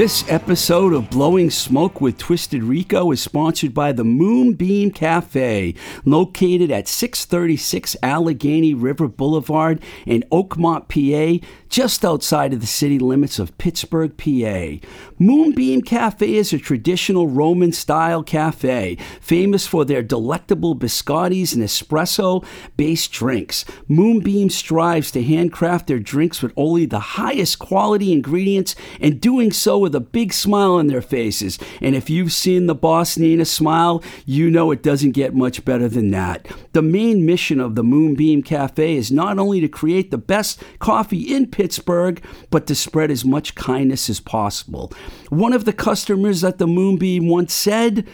This episode of Blowing Smoke with Twisted Rico is sponsored by the Moonbeam Cafe, located at 636 Allegheny River Boulevard in Oakmont, PA, just outside of the city limits of Pittsburgh, PA. Moonbeam Cafe is a traditional Roman style cafe, famous for their delectable biscottis and espresso based drinks. Moonbeam strives to handcraft their drinks with only the highest quality ingredients and doing so with a big smile on their faces. And if you've seen the boss Nina smile, you know it doesn't get much better than that. The main mission of the Moonbeam Cafe is not only to create the best coffee in Pittsburgh, but to spread as much kindness as possible. One of the customers at the Moonbeam once said,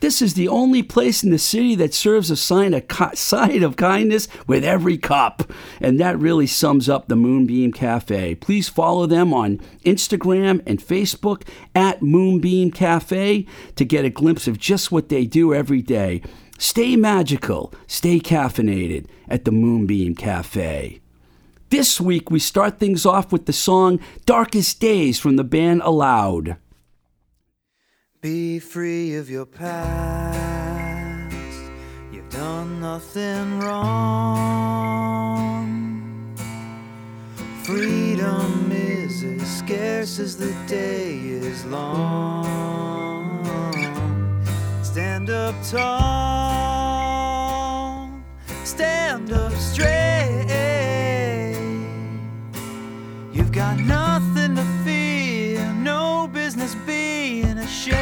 this is the only place in the city that serves a sign of side of kindness with every cup. And that really sums up the Moonbeam Cafe. Please follow them on Instagram and Facebook at Moonbeam Cafe to get a glimpse of just what they do every day. Stay magical, stay caffeinated at the Moonbeam Cafe. This week, we start things off with the song Darkest Days from the band Aloud. Be free of your past. You've done nothing wrong. Freedom is as scarce as the day is long. Stand up tall, stand up straight. You've got nothing ashamed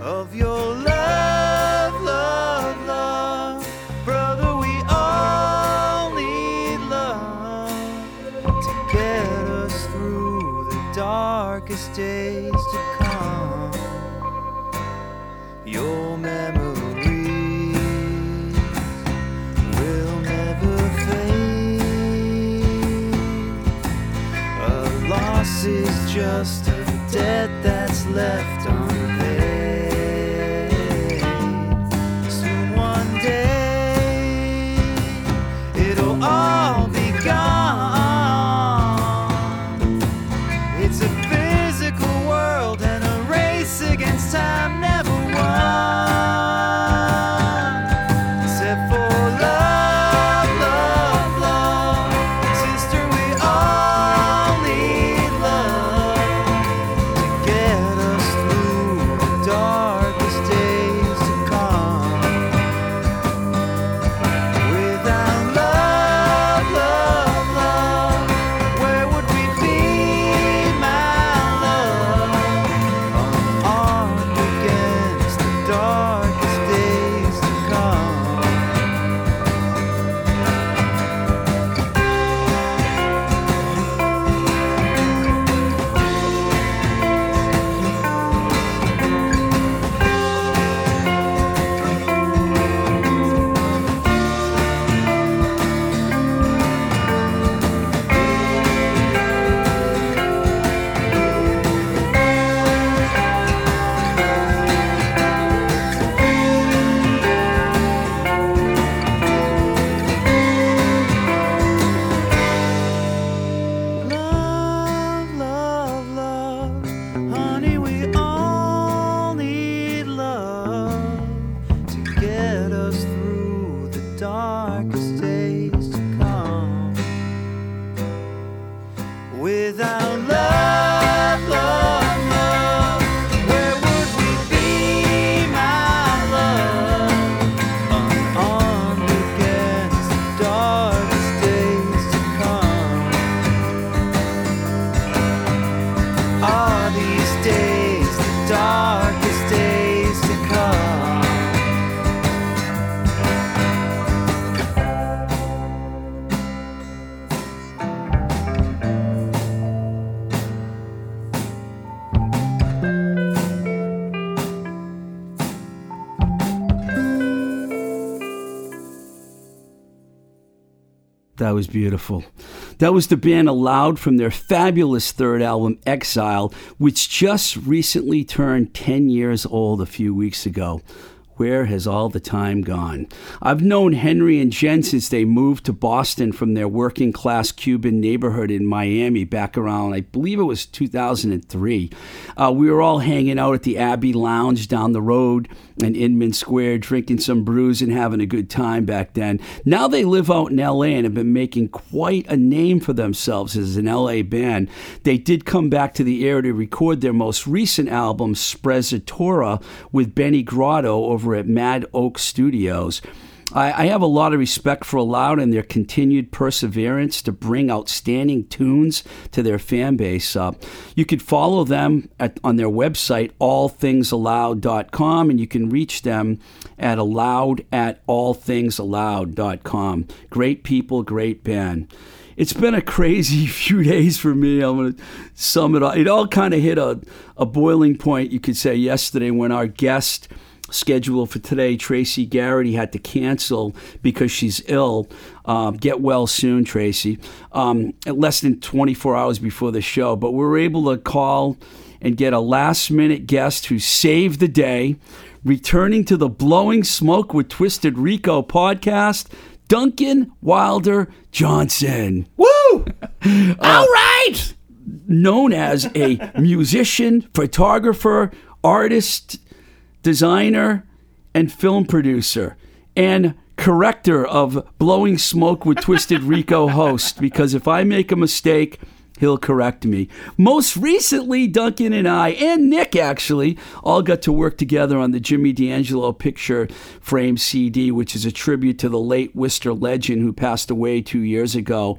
of your love, love, love. Brother, we all need love to get us through the darkest days loss is just debt that's left unpaid. That was beautiful. That was the band Aloud from their fabulous third album, Exile, which just recently turned 10 years old a few weeks ago. Where has all the time gone? I've known Henry and Jen since they moved to Boston from their working class Cuban neighborhood in Miami back around, I believe it was 2003. Uh, we were all hanging out at the Abbey Lounge down the road in Inman Square, drinking some brews and having a good time back then. Now they live out in LA and have been making quite a name for themselves as an LA band. They did come back to the air to record their most recent album, Sprezzatura, with Benny Grotto over at Mad Oak Studios. I, I have a lot of respect for Aloud and their continued perseverance to bring outstanding tunes to their fan base. Uh, you could follow them at, on their website, allthingsaloud.com, and you can reach them at aloud at allthingsaloud.com. Great people, great band. It's been a crazy few days for me. I'm going to sum it up. It all kind of hit a, a boiling point, you could say, yesterday when our guest schedule for today, Tracy Garrity had to cancel because she's ill. Um, get well soon, Tracy. Um, less than 24 hours before the show, but we were able to call and get a last minute guest who saved the day, returning to the Blowing Smoke with Twisted Rico podcast. Duncan Wilder Johnson. Woo! All right! known as a musician, photographer, artist, designer, and film producer, and corrector of Blowing Smoke with Twisted Rico host, because if I make a mistake, he'll correct me. Most recently, Duncan and I, and Nick actually, all got to work together on the Jimmy D'Angelo picture frame CD, which is a tribute to the late Worcester legend who passed away two years ago.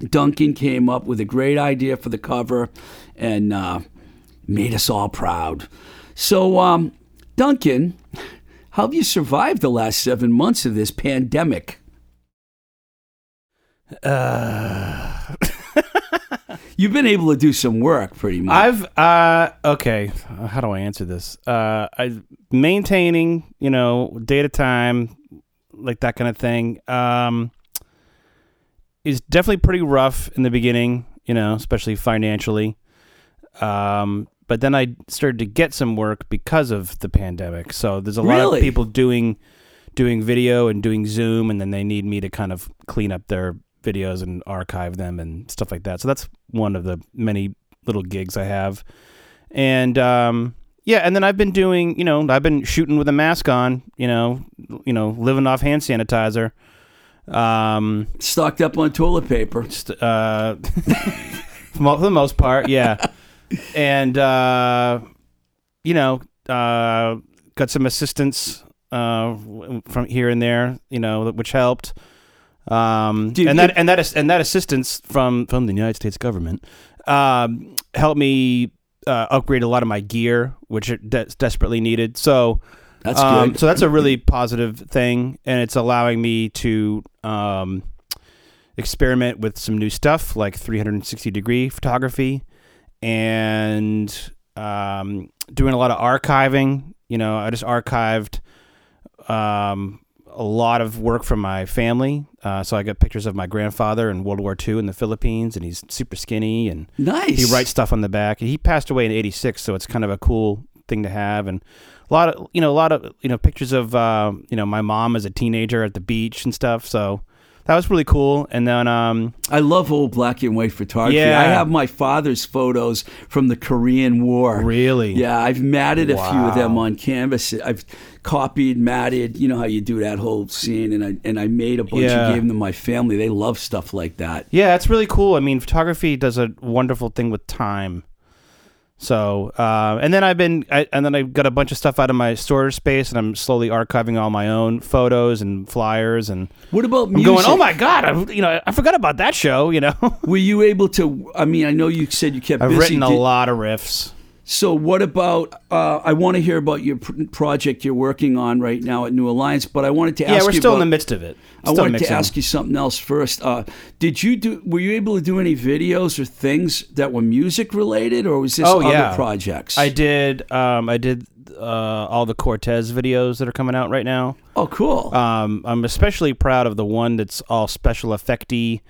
Duncan came up with a great idea for the cover and uh, made us all proud. So, um, Duncan, how have you survived the last seven months of this pandemic? Uh, You've been able to do some work pretty much. I've uh okay. How do I answer this? Uh, I maintaining you know data time, like that kind of thing. Um, is definitely pretty rough in the beginning. You know, especially financially. Um, but then I started to get some work because of the pandemic. So there's a lot of people doing doing video and doing Zoom, and then they need me to kind of clean up their videos and archive them and stuff like that. So that's one of the many little gigs I have. And um, yeah, and then I've been doing, you know, I've been shooting with a mask on, you know, you know, living off hand sanitizer. Um, Stocked up on toilet paper. st- uh, for the most part, yeah. And uh, you know, uh, got some assistance uh, from here and there, you know, which helped. Um, Dude, and that and that is, and that assistance from from the United States government um, helped me uh, upgrade a lot of my gear, which it de- desperately needed. So That's um, good. So that's a really positive thing, and it's allowing me to um, experiment with some new stuff like 360 degree photography and um, doing a lot of archiving. You know, I just archived um, a lot of work from my family. Uh, so I got pictures of my grandfather in World War II in the Philippines, and he's super skinny and nice. he writes stuff on the back. And he passed away in '86, so it's kind of a cool thing to have, and a lot of you know a lot of you know pictures of uh, you know my mom as a teenager at the beach and stuff. So that was really cool. And then um, I love old black and white photography. Yeah. I have my father's photos from the Korean War. really, Yeah, I've matted a few of them on canvas. I've copied, matted. You know how you do that whole scene, and I and I made a bunch Yeah. and gave them to my family. They love stuff like that. yeah, it's really cool. I mean, photography does a wonderful thing with time. So, uh, and then I've been, I, and then I got a bunch of stuff out of my storage space, and I'm slowly archiving all my own photos and flyers, and What about I'm music? going, oh my god, I, you know, I forgot about that show. You know, Were you able to? I mean, I know you said you kept I've busy. written a Did- lot of riffs. So, what about? Uh, I want to hear about your pr- project you're working on right now at New Alliance, but I wanted to ask you. Yeah, we're still about, in the midst of it. I Still wanted to ask you something else first. Uh, did you do? Were you able to do any videos or things that were music related, or was this Oh, other yeah. projects? I did. Um, I did uh, all the Cortez videos that are coming out right now. oh, cool. Um, I'm especially proud of the one that's all special effecty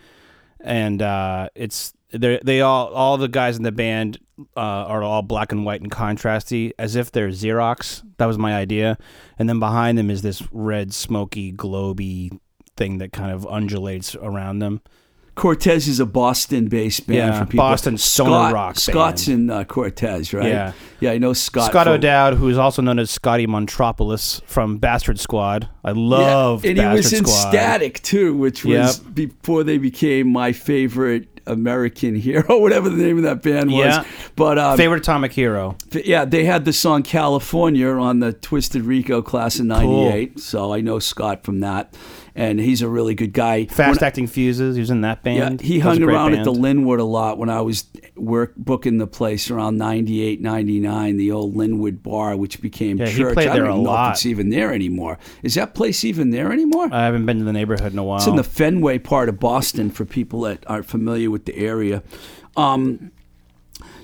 and uh, it's they they all all the guys in the band uh, are all black and white and contrasty, as if they're Xerox. That was my idea, and then behind them is this red, smoky, globy thing that kind of undulates around them. Cortez is a Boston-based band Yeah, for people. Boston Scott, rock Scott's band. in uh, Cortez, right? Yeah. yeah. I know Scott. Scott from- O'Dowd, who is also known as Scotty Montropolis from Bastard Squad. I love Yeah, and Bastard he was in Squad. Static too, which was Yep. before they became my favorite American hero, whatever the name of that band was. Yeah. But um, Favorite Atomic Hero. yeah, they had the song California on the Twisted Rico class of '98, so I know Scott from that, and he's a really good guy. Fast When- Acting Fuses. He was in that band. yeah, he That hung around at the. Linwood a lot when I was work booking the place around 98, 99, the old Linwood bar, which became Yeah, he church. played I there don't a even know lot. if it's even there anymore. Is that place even there anymore? I haven't been to the neighborhood in a while. It's in the Fenway part of Boston for people that aren't familiar with the area. Um,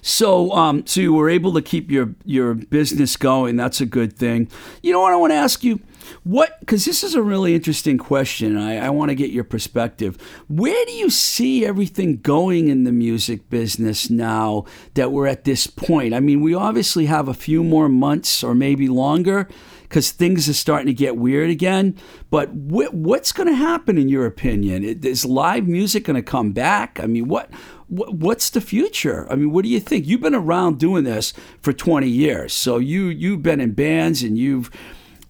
so, um, so you were able to keep your your business going. That's a good thing. You know what I want to ask you? What? Because this is a really interesting question. I, I want to get your perspective. Where do you see everything going in the music business now that we're at this point? I mean, we obviously have a few more months or maybe longer because things are starting to get weird again. But wh- what's going to happen in your opinion? Is live music going to come back? I mean, what, what what's the future? I mean, what do you think? You've been around doing this for 20 years, so you you've been in bands and you've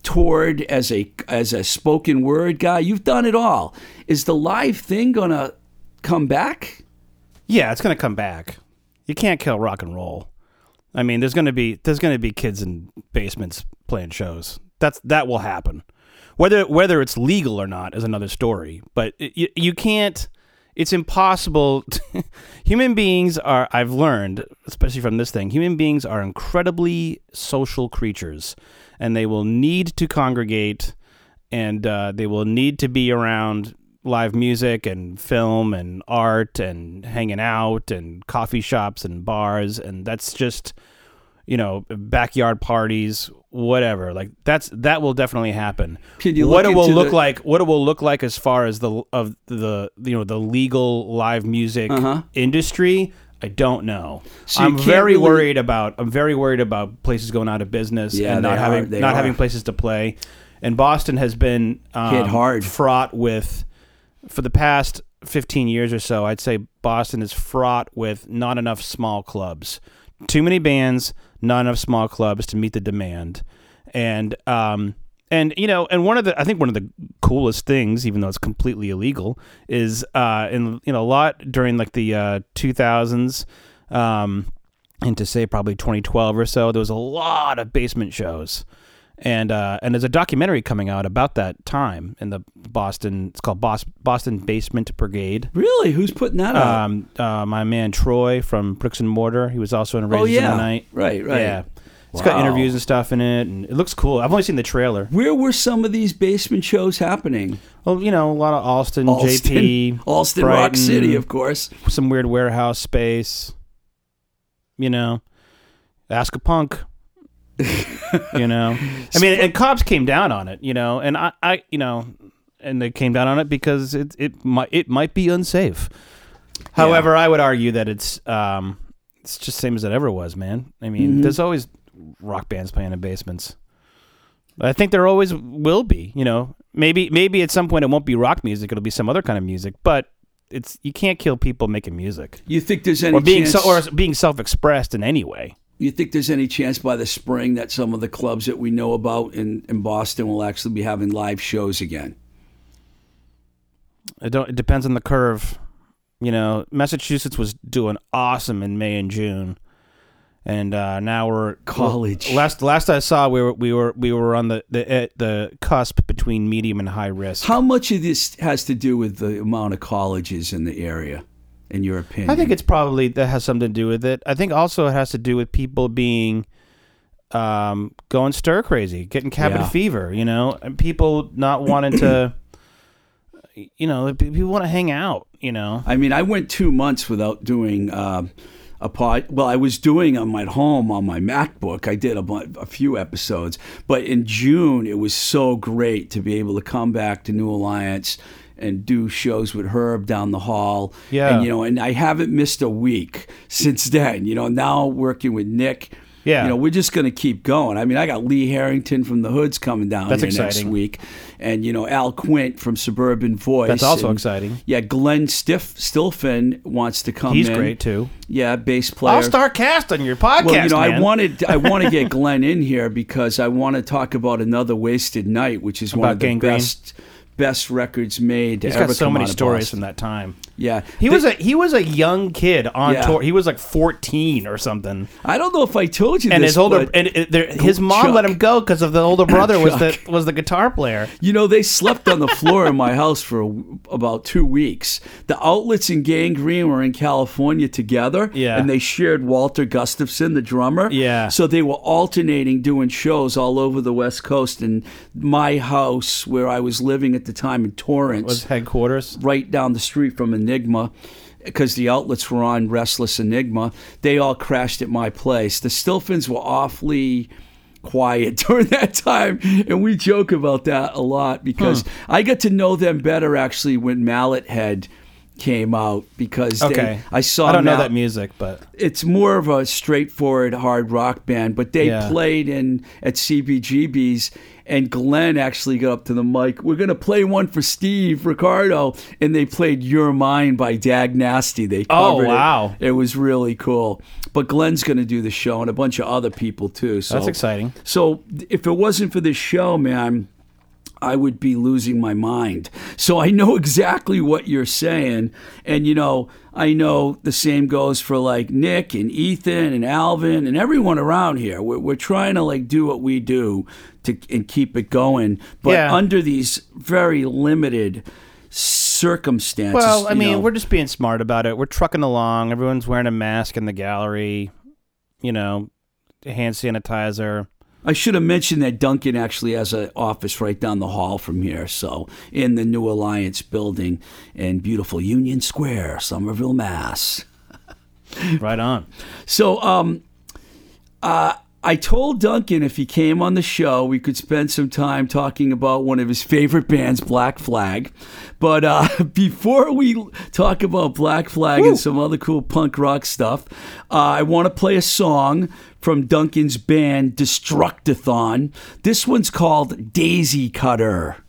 toured as a as a spoken word guy. You've done it all. Is the live thing to come back? Yeah, it's gonna come back. You can't kill rock and roll. I mean, there's gonna be there's gonna be kids in basements playing shows. That's that will happen. Whether whether it's legal or not is another story. But it, you, you can't. It's impossible. To, human beings are. I've learned, especially from this thing. Human beings are incredibly social creatures, and they will need to congregate, and uh, they will need to be around live music and film and art and hanging out and coffee shops and bars and that's just you know backyard parties whatever like that's that will definitely happen what it will look the- like what it will look like as far as the of the you know the legal live music Uh-huh. industry I don't know. So I'm very really- worried about. I'm very worried about places going out of business Yeah, and not are. having not are. having places to play. And Boston has been um, Hit hard. fraught with for the past 15 years or so. I'd say Boston is fraught with not enough small clubs, too many bands, not enough small clubs to meet the demand, and um and you know and one of the I think one of the coolest things, even though it's completely illegal, is uh in you know a lot during like the uh 2000s. Um, and to say probably 2012 or so, there was a lot of basement shows, and uh, and there's a documentary coming out about that time in the Boston. It's called Bos- Boston Basement Brigade. Really? Who's putting that out? Um, uh, my man Troy from Bricks and Mortar. He was also in oh Raisins in yeah, the Night. right, right. Yeah, it's got interviews and stuff in it, and it looks cool. I've only seen the trailer. Where were some of these basement shows happening? Well, you know, a lot of Allston, Allston, JP, Allston, Rock City, of course. some weird warehouse space. You know, ask a punk. you know, I mean, and cops came down on it. You know, and I, I, you know, and they came down on it because it, it might, it might be unsafe. However, I would argue that it's, um, it's just same as it ever was, man. I mean, Mhm. there's always rock bands playing in basements. I think there always will be. You know, maybe, maybe at some point it won't be rock music; it'll be some other kind of music. But it's you can't kill people making music You think there's any or being chance? so, or being self-expressed in any way. you think there's any chance by the spring that some of the clubs that we know about in, in Boston will actually be having live shows again? It don't. It depends on the curve. You know, Massachusetts was doing awesome in May and June, and uh, now we're College. Last last I saw, we were we were we were on the the eh, the cusp between medium and high risk. How much of this has to do with the amount of colleges in the area, in your opinion? I think it's probably that has something to do with it. I think also it has to do with people being um, going stir crazy, getting cabin Yeah. fever, you know, and people not wanting to, you know, people want to hang out, you know. I mean, I went two months without doing um a pod. Well, I was doing them at home on my MacBook. I did a, a few episodes, but in June it was so great to be able to come back to New Alliance and do shows with Herb down the hall. Yeah. And, you know, and I haven't missed a week since then. You know, now working with Nick. Yeah. You know, we're just going to keep going. I mean, I got Lee Harrington from the Hoods coming down That's here next week. And, you know, Al Quint from Suburban Voice. That's also and- exciting. Yeah, Glenn Stiff Stilphen wants to come He's in. great too. Yeah, bass player. All star cast on your podcast. Well, you know, I wanted I want to get Glenn in here because I want to talk about another wasted night, which is one of the Gang Green? best best records made. To He's got so many stories from that time. Yeah, He The- was a he was a young kid on Yeah. tour. He was like 14 or something. I don't know if I told you And this, his older and it, there, his mom Chuck. let him go because of the older brother was the was the guitar player. you know they slept on the floor in my house for a, about two weeks. The outlets and Gang Green were in California together, Yeah. and they shared Walter Gustafson, the drummer. Yeah. so they were alternating doing shows all over the West Coast. And my house, where I was living at the time in Torrance, Was headquarters. right down the street from Enigma because the outlets were on Restless Enigma. They all crashed at my place. The Stilphens were awfully quiet during that time and we joke about that a lot because I got to know them better actually when Mallet Head came out because Okay, they, I saw I don't know that music, but it's more of a straightforward hard rock band, but they Yeah. played in at CBGB's, and Glenn actually got up to the mic. We're gonna play one for Steve Ricardo, and they played "Your Mind" by Dag Nasty. They Oh, covered it. wow. it. was really cool. But Glenn's gonna do the show, and a bunch of other people too. So that's exciting. so if it wasn't for this show, man, I would be losing my mind. So I know exactly what you're saying. And, you know, I know the same goes for like Nick and Ethan and Alvin and everyone around here. We're, we're trying to like do what we do to and keep it going. But Yeah. under these very limited circumstances. Well, I mean, know. we're just being smart about it. We're trucking along. Everyone's wearing a mask in the gallery. You know, hand sanitizer. I should have mentioned that Duncan actually has an office right down the hall from here. So in the New Alliance building in beautiful Union Square, Somerville, Mass. Right on. So um, uh, I told Duncan if he came on the show, we could spend some time talking about one of his favorite bands, Black Flag. But uh, before we talk about Black Flag and some other cool punk rock stuff, uh, I want to play a song from Duncan's band, Destructathon. This one's called Daisy Cutter.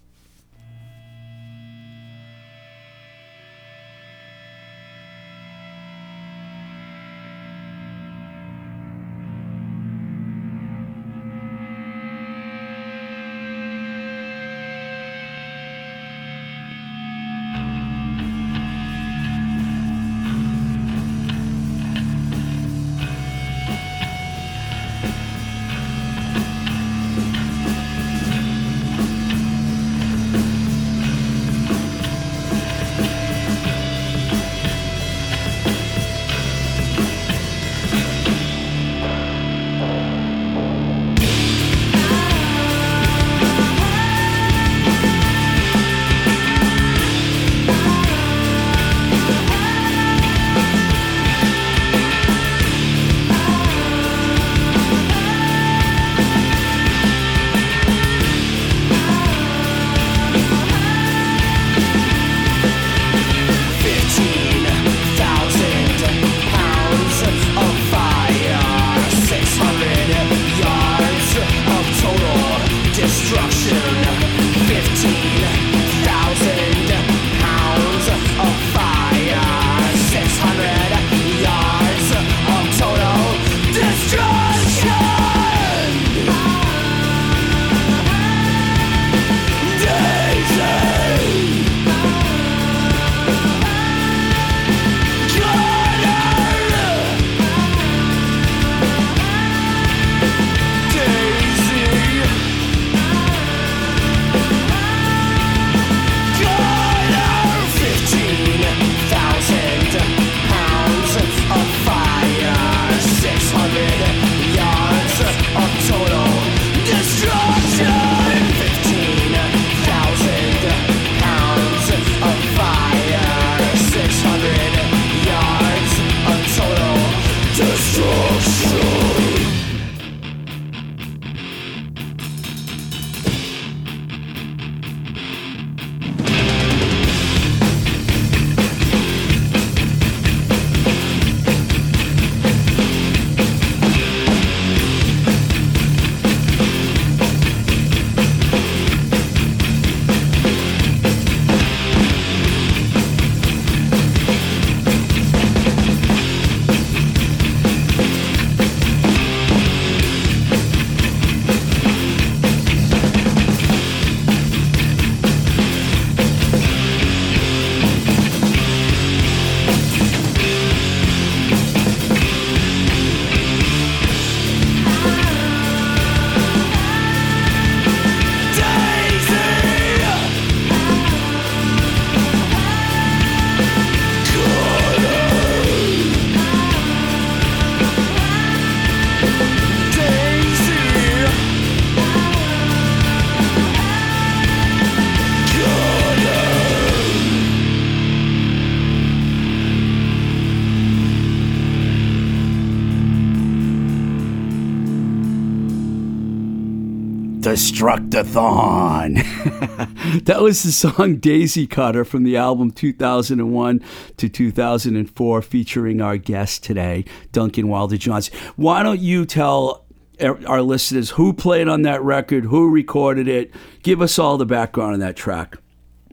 Destructathon. that was the song Daisy Cutter from the album 2001 to 2004, featuring our guest today, Duncan Wilder Johnson. Why don't you tell our listeners who played on that record, who recorded it? Give us all the background on that track.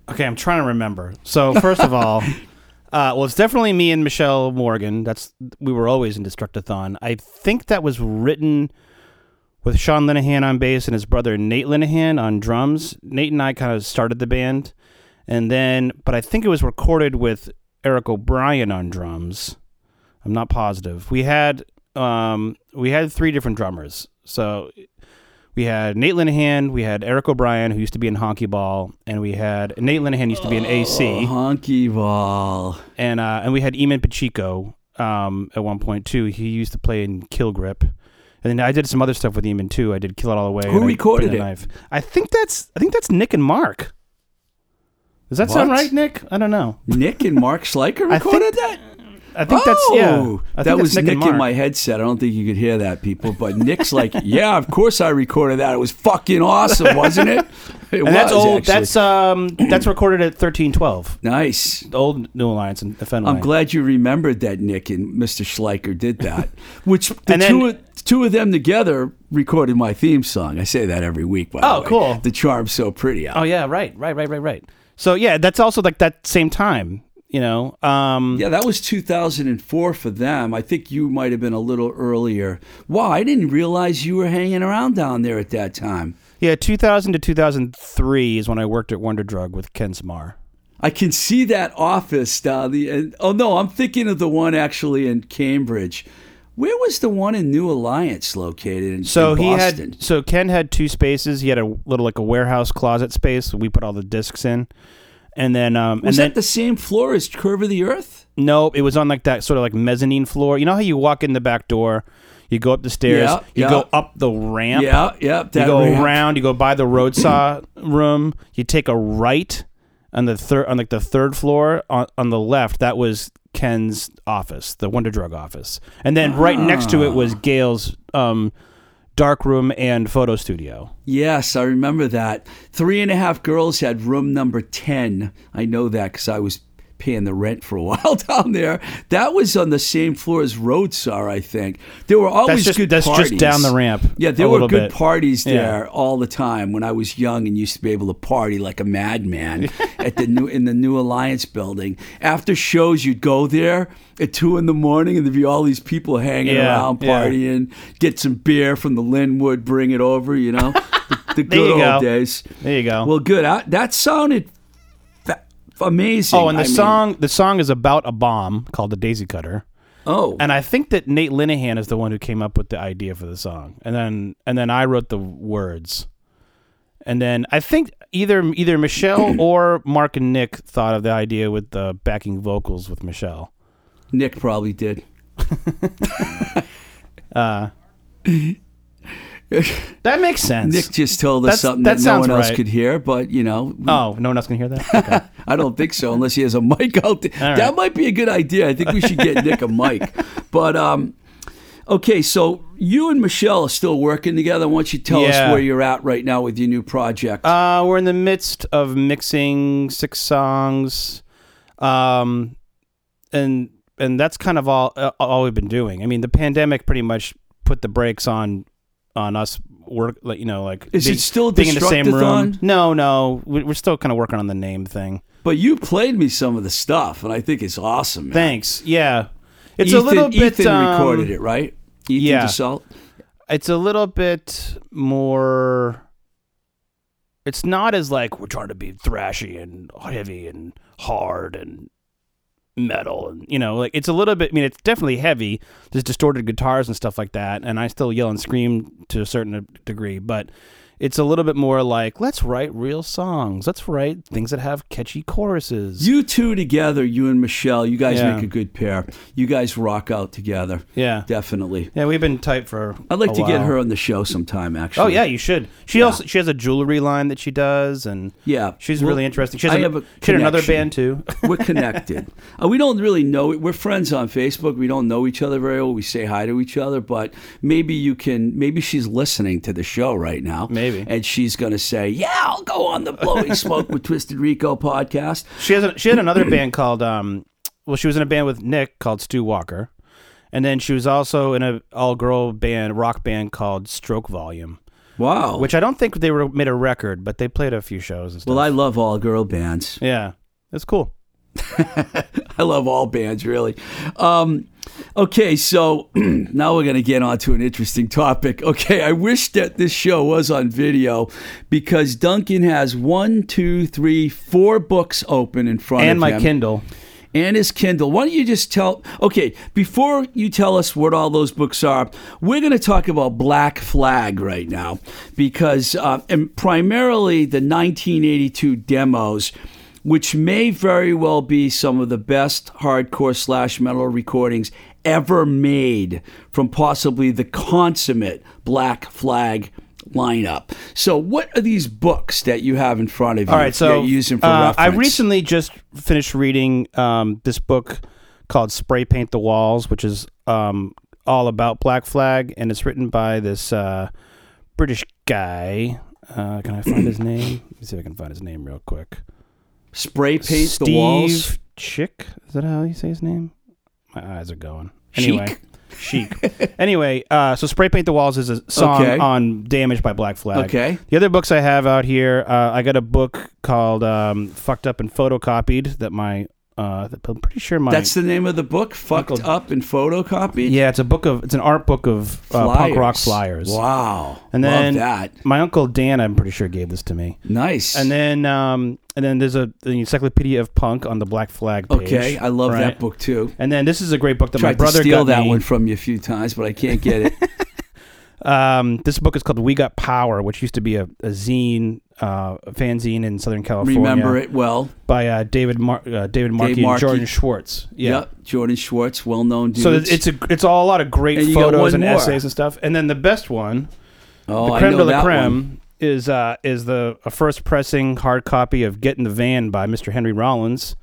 Okay, I'm trying to remember. So first of all, uh, well, it's definitely me and Michelle Morgan. That's we were always in Destructathon. I think that was written with Sean Linehan on bass and his brother Nate Linehan on drums. Nate and I kind of started the band, and then, but I think it was recorded with Eric O'Brien on drums. I'm not positive. We had um, we had three different drummers. So we had Nate Linehan, we had Eric O'Brien, who used to be in Honky Ball, and we had Nate Linehan used to be in AC, Oh, Honky Ball. and uh, and we had Eamon Pacheco um, at one point too. He used to play in Kill Grip. And then I did some other stuff with Eamon too. I did Kill It All Away. Who I recorded it? Knife. I think that's I think that's Nick and Mark. Does that sound right, Nick? I don't know. Nick and Mark Schleicher I think- recorded that? I think that's yeah. I that was Nick, Nick, in my headset. I don't think you could hear that, people. But Nick's like, yeah, of course I recorded that. It was fucking awesome, wasn't it? It and that's old. actually. That's um. That's recorded at thirteen twelve. nice. The old New Alliance and Fenway. I'm glad you remembered that Nick and Mr. Schleicher did that. Which the And then- two of, two of them together recorded my theme song. I say that every week. By Oh, the way. Oh, cool. The charm's so pretty. Out. Oh yeah, right, right, right, right, right. So yeah, that's also like that same time. You know. Um. Yeah, that was 2004 for them. I think you might have been a little earlier. Wow, I didn't realize you were hanging around down there at that time. Yeah, 2000 to 2003 is when I worked at Wonder Drug with Ken Smar. I can see that office down the. And, oh no, I'm thinking of the one actually in Cambridge. Where was the one in New Alliance located? In, So in he had so Ken had two spaces. He had a little like a warehouse closet space. We put all the discs in, and then um Was and then that the same floor as Curve of the Earth? no, it was on like that sort of like mezzanine floor. You know how you walk in the back door, you go up the stairs, Yeah, you yeah. go up the ramp. Yeah, yeah. You go ramp. around. You go by the road saw room. You take a right on the third on like the third floor on, on the left. That was Ken's office, the Wonder Drug office, and then right next to it was Ah. Gail's um, dark room and photo studio. Yes, I remember that. Three and a half girls had room number 10. I know that because I was paying the rent for a while down there. That was on the same floor as Roadsaw, I think. There were always just good that's parties. just down the ramp. Yeah, there were good bit. parties Yeah. there all the time when I was young and used to be able to party like a madman at the new in the New Alliance building. After shows, you'd go there at two in the morning, and there'd be all these people hanging Yeah, around yeah. partying. Get some beer from the Linwood, bring it over. You know, the, the good old go. days. There you go. Well, good. I, that sounded amazing. oh, and the I mean- song the song is about a bomb called the Daisy Cutter. oh, And I think that Nate Linehan is the one who came up with the idea for the song, and then and then I wrote the words, and then I think either either Michelle or Mark and Nick thought of the idea with the backing vocals with Michelle. Nick probably did. Uh, that makes sense. Nick just told us That's- something that that, no sounds one else right. could hear, but you know, oh, no one else can hear that. Okay. I don't think so, unless he has a mic out there. All right. That might be a good idea. I think we should get Nick a mic. But um, okay, so you and Michelle are still working together. Why don't you tell Yeah. us where you're at right now with your new project? Uh, we're in the midst of mixing six songs, um, and and that's kind of all uh, all we've been doing. I mean, the pandemic pretty much put the brakes on on us work. Like you know, like Is being, it still being in the same room? No, no, we- we're still kind of working on the name thing. but you played me some of the stuff, and I think it's awesome. Man. Thanks. Yeah, it's Ethan, a little bit. Ethan um, recorded it, right? Ethan yeah. Dussault. it's a little bit more it's not as like we're trying to be thrashy and heavy and hard and metal and you know like it's a little bit i mean it's definitely heavy there's distorted guitars and stuff like that and i still yell and scream to a certain degree but it's a little bit more like let's write real songs let's write things that have catchy choruses You two together, you and Michelle, you guys Yeah. make a good pair. You guys rock out together, yeah definitely. yeah we've been tight for I'd like a to get while. her on the show sometime. Actually. oh yeah you should she also she has a jewelry line that she does and yeah. She's Well, really interesting. She has, I have a she had another connection. band too. We're connected. uh, we don't really know. We're friends on Facebook. We don't know each other very well. We say hi to each other, but maybe you can. Maybe she's listening to the show right now. Maybe. And she's going to say, "Yeah, I'll go on the Blowing Smoke with Twisted Rico podcast." She has a, she had another band called um well she was in a band with Nick called Stu Walker. And then she was also in a all girl band rock band called Stroke Volume, Wow. which I don't think they were made a record, but they played a few shows and stuff. well, I love all girl bands. yeah. It's cool. I love all bands, really. Um, okay, so now we're going to get on to an interesting topic. Okay, I wish that this show was on video because Duncan has one, two, three, four books open in front And of him. And my. Kindle. and his Kindle. Why don't you just tell? Okay, before you tell us what all those books are, we're going to talk about Black Flag right now because, uh, and primarily the 1982 demos. Which may very well be some of the best hardcore slash metal recordings ever made from possibly the consummate Black Flag lineup. So, what are these books that you have in front of you? All right, so that you're using for uh, I recently just finished reading um, this book called "Spray Paint the Walls," which is um, all about Black Flag, and it's written by this uh, British guy. Uh, can I find his name? Let me see if I can find his name real quick. Spray paint Steve the walls. Chick. Is that how you say his name? My eyes are going. Anyway, Chick. anyway, uh, so "Spray Paint the Walls" is a song Okay. on Damage by Black Flag. Okay. The other books I have out here, uh, I got a book called um, "Fucked Up and Photocopied" that my uh, I'm pretty sure my That's the name of the book, fucked Uncle- up and photocopied. yeah, it's a book of it's an art book of uh, punk rock flyers. Wow, And then love that. my uncle Dan, I'm pretty sure gave this to me. Nice. And then um, and then there's a the Encyclopedia of Punk on the Black Flag page. okay, I love right? that book too. And then this is a great book that my brother to steal got that me. one from you a few times, but I can't get it. Um, this book is called "We Got Power," which used to be a, a zine, uh, fanzine in Southern California. Remember it well. by uh, David Mar- uh, David Markey Markey. and Jordan Schwartz. Yeah. Yep. Jordan Schwartz, well known dude. So it's a it's all a lot of great And photos and more. essays and stuff. And then the best one, oh, the creme de la creme, one. is uh, is the a first pressing hard copy of "Get in the Van" by Mr. Henry Rollins,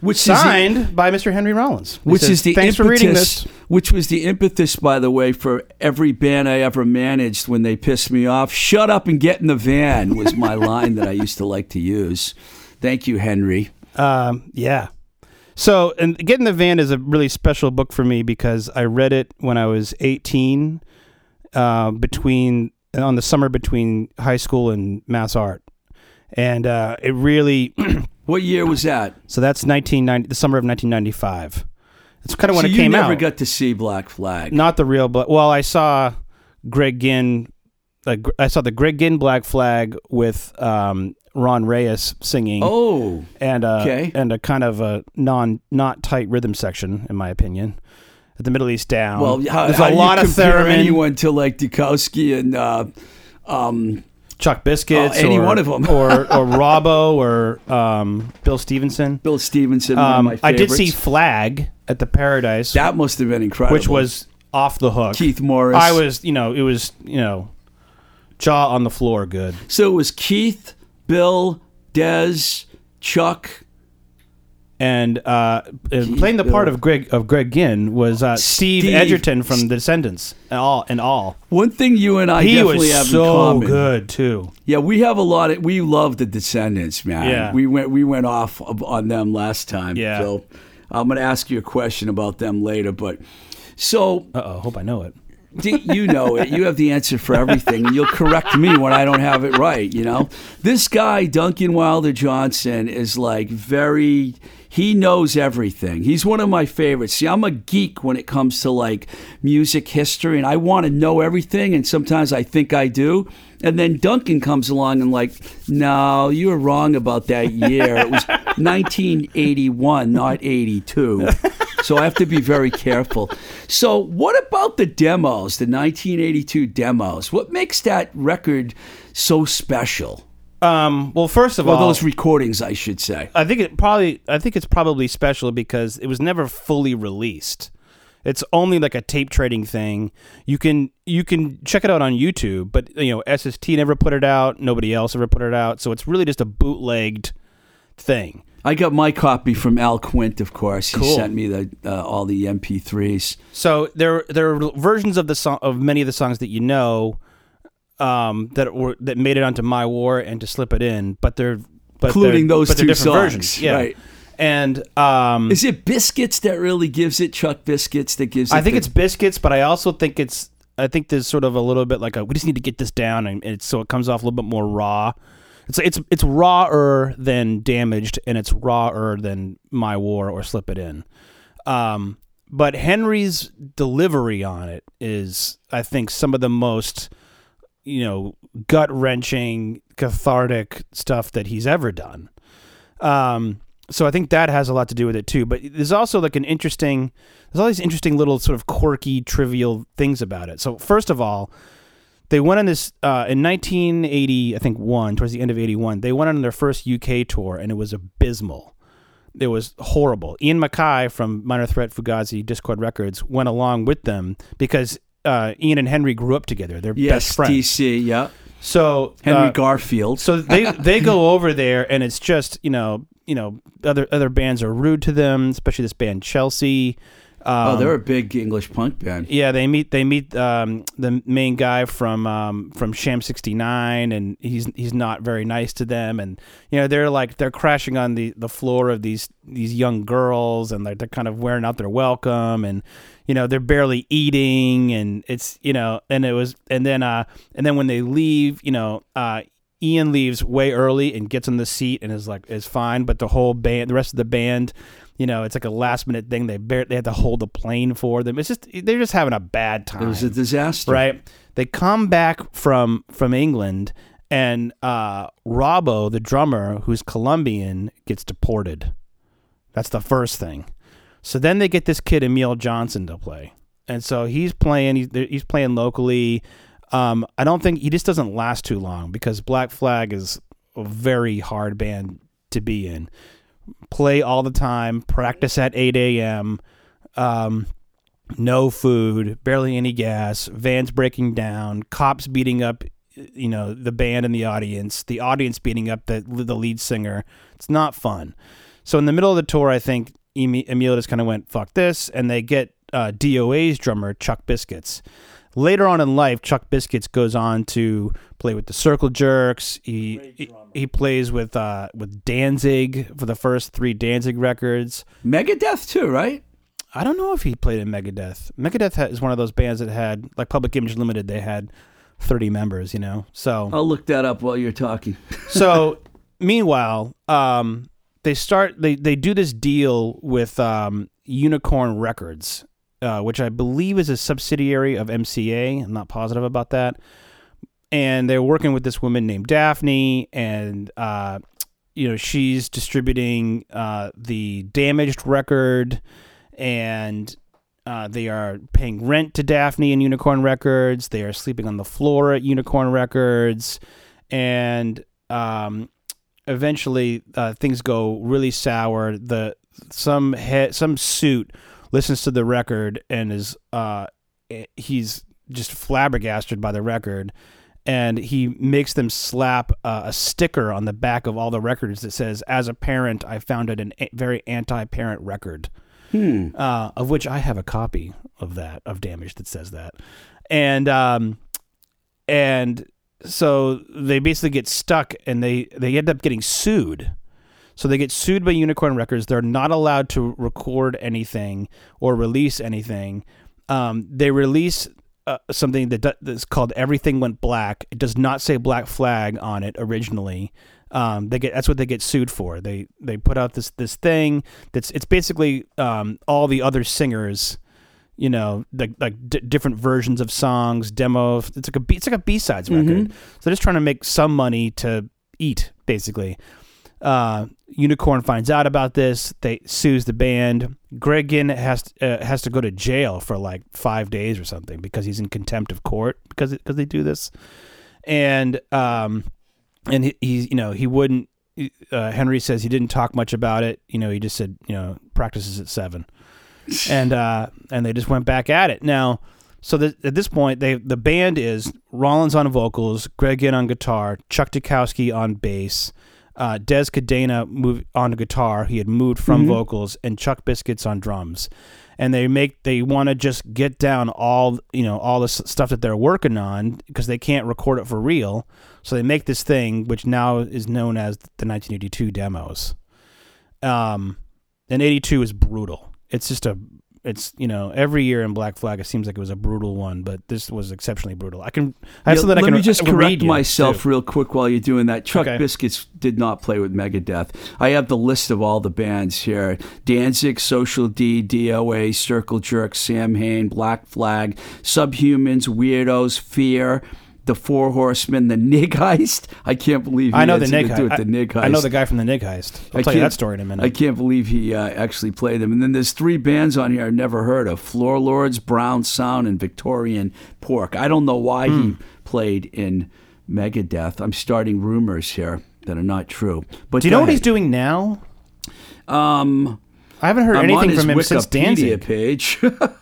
which is the, signed by Mr. Henry Rollins. Which says, is the thanks impetus, for reading this. which was the impetus, by the way, for every band I ever managed when they pissed me off. Shut up and get in the van was my line that I used to like to use. Thank you, Henry. Um, yeah. So, and Get in the Van is a really special book for me because I read it when I was 18, uh, between on the summer between high school and MassArt, and uh, it really. What year was that? so that's 1990, the summer of 1995. It's kind of when so it you never got to see Black Flag. Not the real black. Well, I saw Greg Ginn. Uh, I saw the Greg Ginn Black Flag with um, Ron Reyes singing. Oh, and uh, Okay. and a kind of a non not tight rhythm section, in my opinion, at the Middle East down. well, how, there's how a lot of theremin, anyone to like Dukowski and uh, um, Chuck Biscuits, Oh, any or, one of 'em. or or Robbo or um, Bill Stevenson. Bill Stevenson? Um, I did see Flag at the Paradise, that. Must have been incredible. which was off the hook. Keith Morris. I was, you know, it was, you know, jaw on the floor, good. so it was Keith, Bill, Dez, Chuck. And uh, uh, playing the part of Greg of Greg Ginn was uh, Steve, Steve. Edgerton from The Descendents, and all and all. One thing you and I he definitely was have in so common. good too. Yeah, we have a lot of. We love the Descendents, man. Yeah. we went we went off on them last time. Yeah. So I'm going to ask you a question about them later, but so Uh oh, hope I know it. You know it. You have the answer for everything, and you'll correct me when I don't have it right. You know, this guy Duncan Wilder Johnson is like very. He knows everything. He's one of my favorites. See, I'm a geek when it comes to like music history, and I want to know everything. And sometimes I think I do. And then Duncan comes along and like, no, you were wrong about that year. It was 1981, not 82. So I have to be very careful. So, what about the demos, the 1982 demos? What makes that record so special? Um, well, first of Or all, those recordings, I should say. I think it probably I think it's probably special because it was never fully released. It's only like a tape trading thing. You can you can check it out on YouTube, but you know SST never put it out. Nobody else ever put it out. So it's really just a bootlegged thing. I got my copy from Al Quint, of course. He sent me the uh, all the MP3s. So there there are versions of the song of many of the songs that you know. Um, that were that made it onto My War and to Slip It In, but they're but Including they're, those but two different songs, versions. Yeah. right. And um, Is it Biscuits that really gives it? Chuck Biscuits that gives it? I think the- it's biscuits, but I also think it's I think there's sort of a little bit like a we just need to get this down, and it's so it comes off a little bit more raw. It's it's it's rawer than damaged, and it's rawer than my war or slip it in. Um, but Henry's delivery on it is, I think, some of the most you know gut wrenching, cathartic stuff that he's ever done. Um, so I think that has a lot to do with it too. But there's also like an interesting, there's all these interesting little sort of quirky, trivial things about it. So first of all, they went on this uh, in 1980, I think one towards the end of '81. They went on their first UK tour, and it was abysmal. It was horrible. Ian MacKaye from Minor Threat, Fugazi, Dischord Records went along with them because uh, Ian and Henry grew up together. They're yes, best friends. DC. Yeah, So Henry uh, Garfield. so they they go over there and it's just you know you know other other bands are rude to them, especially this band Chelsea. Um, oh, they're a big English punk band. yeah, they meet they meet um, the main guy from um, from Sham '69, and he's he's not very nice to them, and you know they're like they're crashing on the, the floor of these these young girls, and they're, they're kind of wearing out their welcome, and you know they're barely eating, and it's you know, and it was, and then uh, and then when they leave, you know, uh, Ian leaves way early and gets on the seat and is like is fine, but the whole band, the rest of the band, you know, it's like a last minute thing. They bear, they have to hold the plane for them. It's just they're just having a bad time. It was a disaster. right? They come back from from England, and uh, Robbo, the drummer, who's Colombian, gets deported. That's the first thing. So then they get this kid Emil Johnson to play, and so he's playing. He's, he's playing locally. Um, I don't think he just doesn't last too long because Black Flag is a very hard band to be in. Play all the time, practice at 8 a.m. Um, no food, barely any gas, vans breaking down, cops beating up, you know, the band and the audience, the audience beating up the the lead singer. It's not fun. So in the middle of the tour, I think Emi- Emil just kind of went fuck this, and they get uh, DOA's drummer Chuck Biscuits. Later on in life, Chuck Biscuits goes on to play with the Circle Jerks. He, he plays with uh, with Danzig for the first three Danzig records. Megadeth too, right? I don't know if he played in Megadeth. Megadeth is one of those bands that had like Public Image Limited. They had thirty members, you know. So I'll look that up while you're talking. so meanwhile, um, they start they they do this deal with um, Unicorn Records, uh, which I believe is a subsidiary of MCA. I'm not positive about that. And they're working with this woman named Daphne, and uh, you know she's distributing uh, the damaged record, and uh, they are paying rent to Daphne and Unicorn Records. They are sleeping on the floor at Unicorn Records, and um, eventually uh, things go really sour. The some he- some suit listens to the record and is uh, eh, he's just flabbergasted by the record. And he makes them slap uh, a sticker on the back of all the records that says, "As a parent, I found it a- very anti-parent record." Hmm. uh, of which I have a copy of that of damage that says that, and um, and so they basically get stuck and they they end up getting sued. So they get sued by Unicorn Records. They're not allowed to record anything or release anything. Um, they release uh, something that do- that's called "Everything Went Black." It does not say Black Flag on it originally. Um, they get that's what they get sued for. They they put out this this thing that's it's basically um, all the other singers, you know, like like d- different versions of songs, demos. It's like a B, it's like a B sides record. So they're just trying to make some money to eat, basically. Uh, Unicorn finds out about this. They sues the band. Greg Ginn has uh, has to go to jail for like five days or something because he's in contempt of court because because they do this, and um, and he, he you know he wouldn't. Uh, Henry says he didn't talk much about it. You know, he just said you know practices at seven, and uh, and they just went back at it. Now, so that at this point, they the band is Rollins on vocals, Greg Ginn on guitar, Chuck Dukowski on bass, uh, Dez Cadena moved on guitar. He had moved from vocals, and Chuck Biscuits on drums. and they make they want to just get down all you know all the stuff that they're working on because they can't record it for real. So they make this thing which now is known as the 1982 demos. Um, and 82 is brutal. It's just a it's you know every year in Black Flag it seems like it was a brutal one, but this was exceptionally brutal. I can I have Yeah, something I let can me just correct myself too. real quick while you're doing that. Chuck Okay. Biscuits did not play with Megadeth. I have the list of all the bands here: Danzig, Social D, DOA, Circle Jerk, Samhain, Black Flag, Subhumans, Weirdos, Fear. The Four Horsemen, the Nig Heist. I can't believe he I know the Nig Heist. the Nig Heist. I know the guy from the Nig Heist. I'll I tell you that story in a minute. I can't believe he uh, actually played them. And then there's three bands on here I've never heard of: Floor Lords, Brown Sound, and Victorian Pork. I don't know why Hmm. he played in Megadeth. I'm starting rumors here that are not true. But Do you know what he's doing now? Um, I haven't heard I'm anything from him since Danzig. page.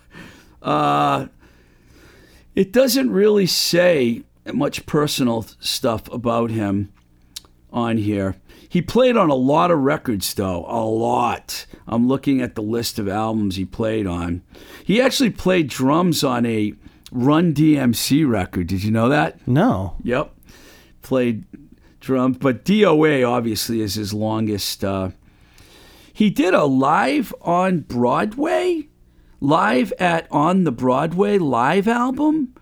uh, it doesn't really say much personal stuff about him on here. He played on a lot of records, though. A lot. I'm looking at the list of albums he played on. He actually played drums on a Run DMC record. Did you know that? No. Yep. Played drums, but DOA obviously is his longest. Uh, he did a live on Broadway, live at On the Broadway live album.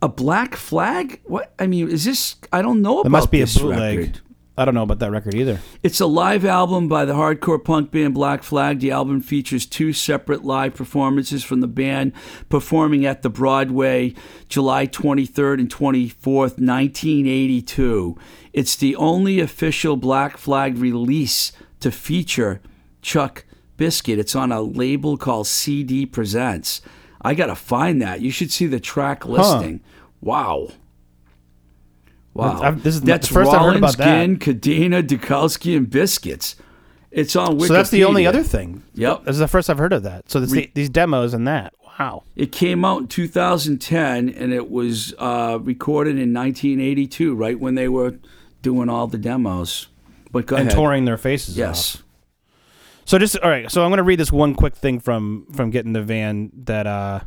A Black Flag? What? I mean, is this? I don't know about It must be a bootleg. record. I don't know about that record either. It's a live album by the hardcore punk band Black Flag. The album features two separate live performances from the band performing at the Broadway July 23rd and 24th, 1982. It's the only official Black Flag release to feature Chuck Biscuit. It's on a label called CD Presents. I got to find that. You should see the track listing. Wow. Wow. I've- this is the that's first I've heard Rollins, about that. Ginn, Cadena, Dukowski, and Biscuits. It's on Wikipedia. So that's the only other thing. Yep. This is the first I've heard of that. So this, Re- these demos and that. Wow. It came out in 2010, and it was uh, recorded in 1982, right when they were doing all the demos. But go and ahead. touring their faces off. So just all right. So I'm going to read this one quick thing from from getting the van that uh,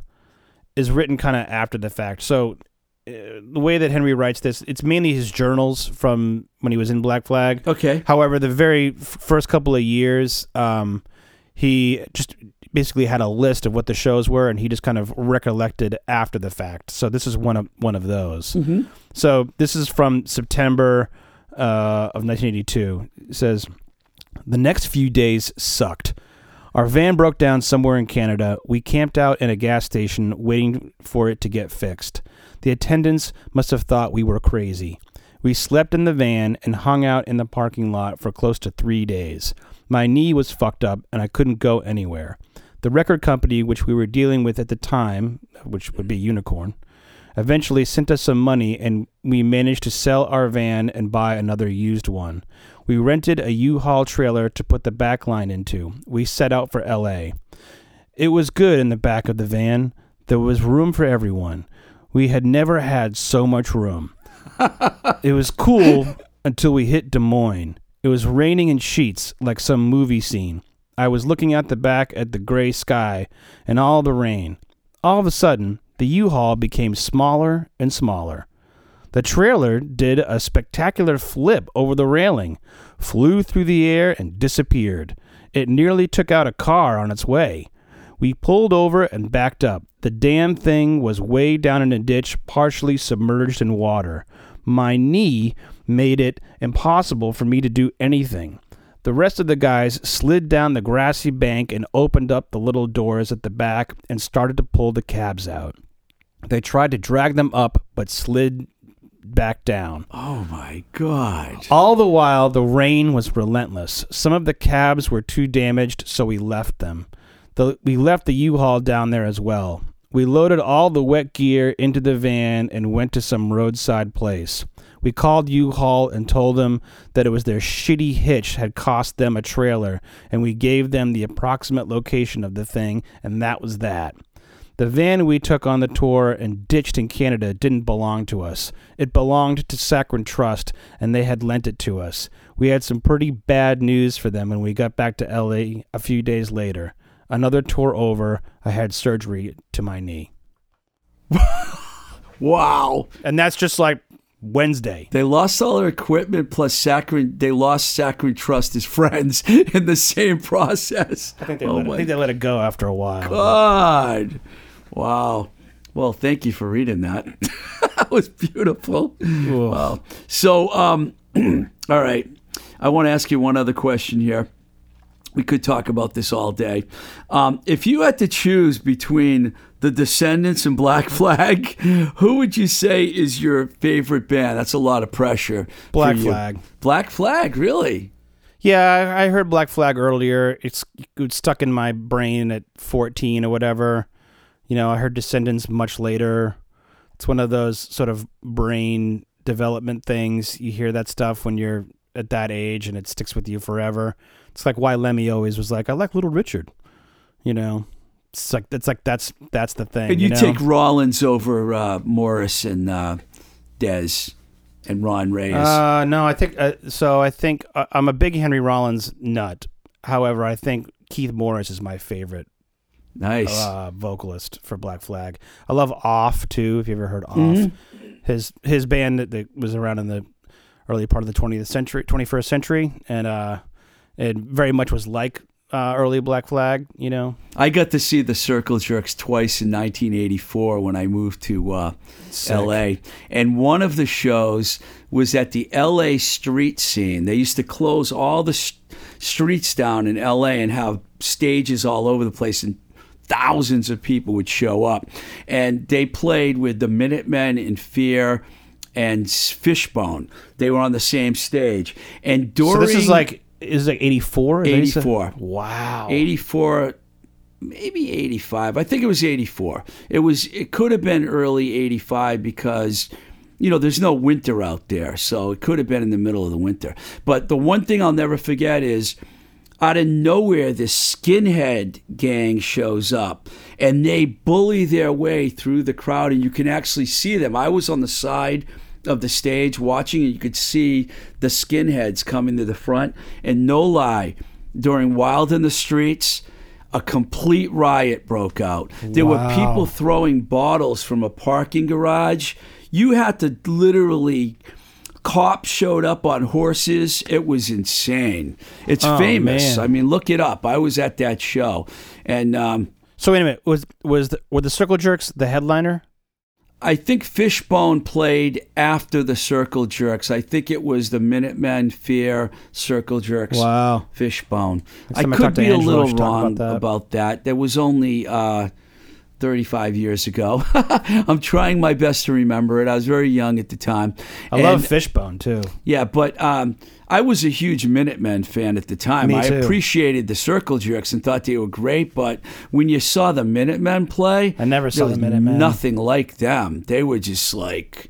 is written kind of after the fact. So uh, the way that Henry writes this, it's mainly his journals from when he was in Black Flag. Okay. However, the very f- first couple of years, um, he just basically had a list of what the shows were, and he just kind of recollected after the fact. So this is one of one of those. Mhm. So this is from September uh, of 1982. It says, "The next few days sucked." Our van broke down somewhere in Canada. We camped out in a gas station waiting for it to get fixed. The attendants must have thought we were crazy. We slept in the van and hung out in the parking lot for close to three days. My knee was fucked up and I couldn't go anywhere. The record company, which we were dealing with at the time, which would be Unicorn, eventually sent us some money and we managed to sell our van and buy another used one. We rented a U-Haul trailer to put the back line into. We set out for LA. It was good in the back of the van. There was room for everyone. We had never had so much room. it was cool until we hit Des Moines. It was raining in sheets like some movie scene. I was looking out the back at the gray sky and all the rain. All of a sudden, the U-Haul became smaller and smaller. The trailer did a spectacular flip over the railing, flew through the air, and disappeared. It nearly took out a car on its way. We pulled over and backed up. The damn thing was way down in a ditch, partially submerged in water. My knee made it impossible for me to do anything. The rest of the guys slid down the grassy bank and opened up the little doors at the back and started to pull the cabs out. They tried to drag them up, but slid back down. Oh my God. All the while, the rain was relentless. Some of the cabs were too damaged, so we left them. The, we left the U-Haul down there as well. We loaded all the wet gear into the van and went to some roadside place. We called U-Haul and told them that it was their shitty hitch had cost them a trailer, and we gave them the approximate location of the thing, and that was that. The van we took on the tour and ditched in Canada didn't belong to us. It belonged to Saccharin Trust, and they had lent it to us. We had some pretty bad news for them when we got back to LA a few days later. Another tour over. I had surgery to my knee, Wow. and that's just like Wednesday. They lost all their equipment plus Saccharin. They lost Saccharin Trust as friends in the same process. I think they, oh let, my I think they let it go after a while. God. Wow. Well, thank you for reading that. that was beautiful. Wow. So, um, all right. I want to ask you one other question here. We could talk about this all day. Um, if you had to choose between the Descendents and Black Flag, who would you say is your favorite band? That's a lot of pressure. Black. Flag. Black Flag, really? Yeah, I heard Black Flag earlier. It's it stuck in my brain at 14 or whatever. You know, I heard Descendents much later. It's one of those sort of brain development things. You hear that stuff when you're at that age and it sticks with you forever. It's like why Lemmy always was like, I like Little Richard. You know, it's like it's like that's that's the thing. And you, know? take Rollins over uh, Morris and uh, Dez and Ron Reyes. Uh, no, I think uh, so. I think uh, I'm a big Henry Rollins nut. However, I think Keith Morris is my favorite nice. uh, vocalist for Black Flag. I love Off too. If you ever heard Off, Mm-hmm. his his band that, that was around in the early part of the 20th century, 21st century, and uh, it very much was like uh, early Black Flag. You know, I got to see the Circle Jerks twice in 1984 when I moved to uh, LA. And one of the shows was at the LA street scene. They used to close all the s streets down in LA and have stages all over the place. And thousands of people would show up. And they played with the Minutemen in Fear and Fishbone. They were on the same stage. And so during this is like is it like 84? 84. Wow. 84 maybe 85 i think it was 84 it was it could have been early 85 because you know there's no winter out there so it could have been in the middle of the winter but the one thing i'll never forget is out of nowhere this skinhead gang shows up and they bully their way through the crowd and you can actually see them i was on the side of the stage watching and you could see the skinheads coming to the front. And no lie during wild in the streets a complete riot broke out. There were people throwing bottles from a parking garage. You had to literally cops showed up on horses. It was insane. It's Oh, famous. man. i mean look it up. I was at that show. And um, So wait a minute. Was was the, were the Circle Jerks the headliner? I think Fishbone played after the Circle Jerks. I think it was the Minutemen, Fear, Circle Jerks, Wow. Fishbone. Next I could be a little wrong about that. about that. There was only uh, 35 years ago. I'm trying my best to remember it. I was very young at the time. I love Fishbone too. yeah, but um, I was a huge Minutemen fan at the time. Me I too. appreciated the Circle Jerks and thought they were great, but when you saw the Minutemen play, I never saw the Minutemen. Nothing like them. They were just like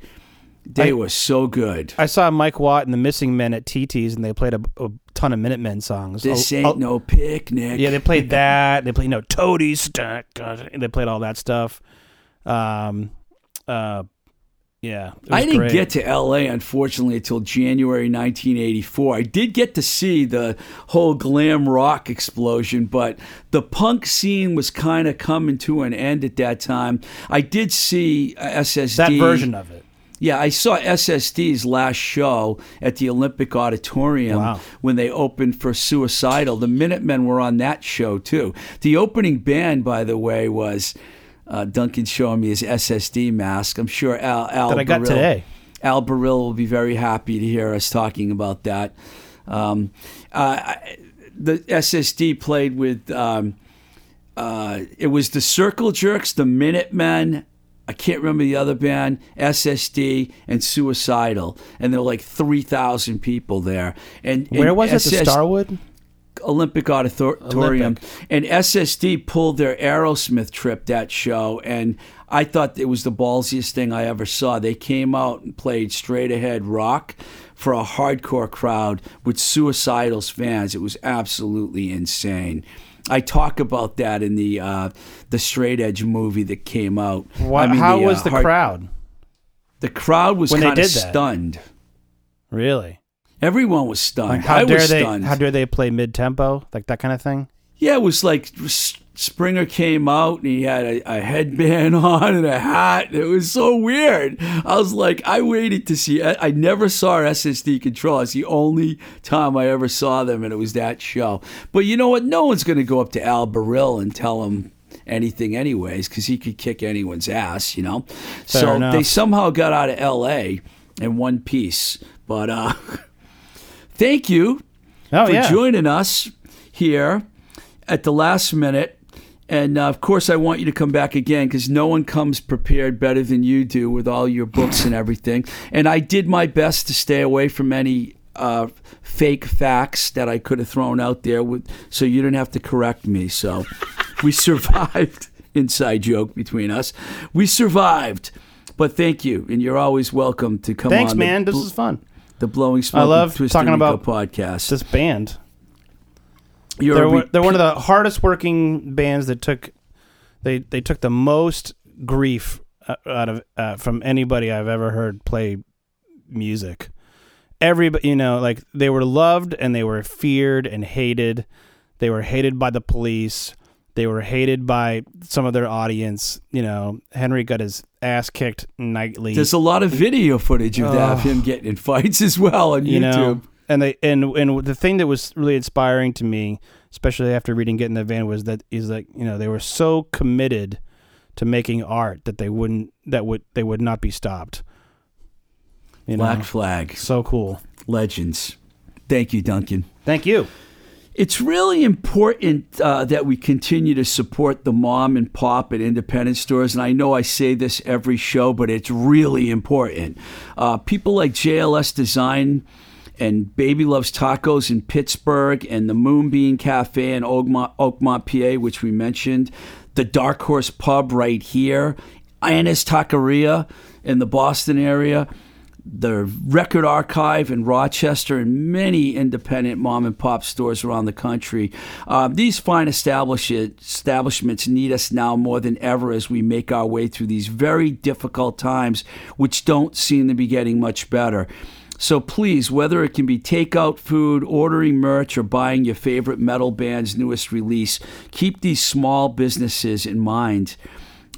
they I- were so good. I saw Mike Watt and the Missing Men at TT's, and they played a, a ton of Minutemen songs. This Oh, ain't oh, no picnic. Yeah, they played that. They played, you know, Toady Stuck. They played all that stuff. Um, uh, yeah. I didn't great. get to LA unfortunately until January 1984. I did get to see the whole glam rock explosion, but the punk scene was kind of coming to an end at that time. I did see SSD. that version of it. Yeah, I saw SSD's last show at the Olympic Auditorium Wow. when they opened for Suicidal. The Minutemen were on that show too. The opening band, by the way, was uh, Duncan showing me his SSD mask. I'm sure Al, Al That I got Baril- today. Al Baril will be very happy to hear us talking about that. Um, uh, the SSD played with. Um, uh, it was the Circle Jerks, the Minutemen. I can't remember the other band, SSD and Suicidal, and there were like three thousand people there. And Where and was it? The Starwood? Olympic Auditorium, Olympic. and SSD pulled their Aerosmith trip that show, and I thought it was the ballsiest thing I ever saw. They came out and played straight ahead rock for a hardcore crowd with Suicidal's fans. It was absolutely insane. I talk about that in the uh, the Straight Edge movie that came out. Wha- I mean, how the, was uh, the hard- crowd? The crowd was kind of stunned. Really? Everyone was stunned. Like how I dare was they? stunned. How dare they play mid tempo? Like that kind of thing. Yeah, it was like Springa came out and he had a, a, headband on and a hat. It was so weird. I was like, I waited to see. I, I never saw SS Decontrol. It's the only time I ever saw them, and it was that show. But you know what? No one's going to go up to Al Baril and tell him anything, anyways, because he could kick anyone's ass, you know? Fair so enough. they somehow got out of LA in one piece. But uh, thank you Oh for yeah. joining us here at the last minute. And uh, of course, I want you to come back again because no one comes prepared better than you do with all your books and everything. And I did my best to stay away from any uh, fake facts that I could have thrown out there, with, so you didn't have to correct me. So we survived. Inside joke between us. We survived. But thank you, and you're always welcome to come Thanks, man. the, This is fun. the Blowing Smoke I love talking about podcast. This band. You're They're a one, they're one of the hardest working bands that took they they took the most grief uh, out of uh, from anybody I've ever heard play music. Everybody, you know, like they were loved and they were feared and hated. They were hated by the police. They were hated by some of their audience. You know, Henry got his ass kicked nightly. There's a lot of video footage of that, of Oh. him getting in fights as well on you YouTube. know and they and and the thing that was really inspiring to me especially after reading get in the van was that is like you know they were so committed to making art that they wouldn't that would they would not be stopped you know Black Flag, so cool legends. Thank you, Duncan. thank you It's really important uh, that we continue to support the mom and pop and independent stores. And I know I say this every show, but it's really important. Uh, people like JLS Design and Baby Loves Tacos in Pittsburgh and the Moonbeam Cafe in Oakmont, Oakmont, PA, which we mentioned, the Dark Horse Pub right here, Anna's Taqueria in the Boston area the Record Archive in Rochester, and many independent mom and pop stores around the country. Uh, these fine establish- establishments need us now more than ever as we make our way through these very difficult times, which don't seem to be getting much better. So please, whether it can be takeout food, ordering merch, or buying your favorite metal band's newest release, keep these small businesses in mind.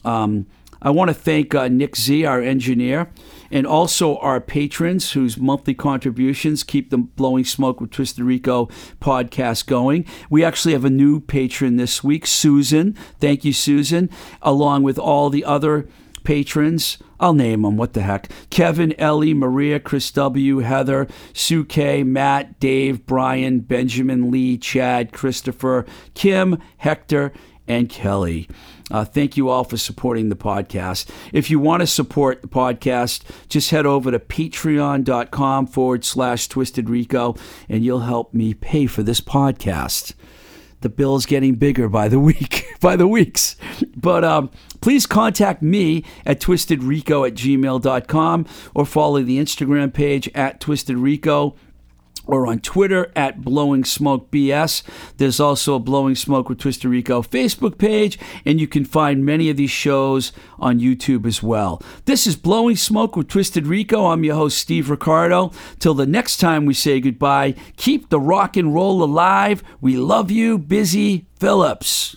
Um, I want to thank uh, Nick Z, our engineer, and also our patrons whose monthly contributions keep the Blowing Smoke with Twisted Rico podcast going. We actually have a new patron this week, Susan. Thank you, Susan, along with all the other patrons. I'll name them. What the heck? Kevin, Ellie, Maria, Chris W, Heather, Sue K, Matt, Dave, Brian, Benjamin, Lee, Chad, Christopher, Kim, Hector, and Kelly. Uh, thank you all for supporting the podcast. If you want to support the podcast, just head over to patreon.com forward slash twisted rico and you'll help me pay for this podcast the bill's getting bigger by the week by the weeks. But um, please contact me at twistedrico at gmail.com or follow the instagram page at twistedrico or on Twitter at Blowing Smoke BS. There's also a Blowing Smoke with Twisted Rico Facebook page, and you can find many of these shows on YouTube as well. This is Blowing Smoke with Twisted Rico. I'm your host, Steve Ricardo. Till the next time we say goodbye, keep the rock and roll alive. We love you, Busy Phillips.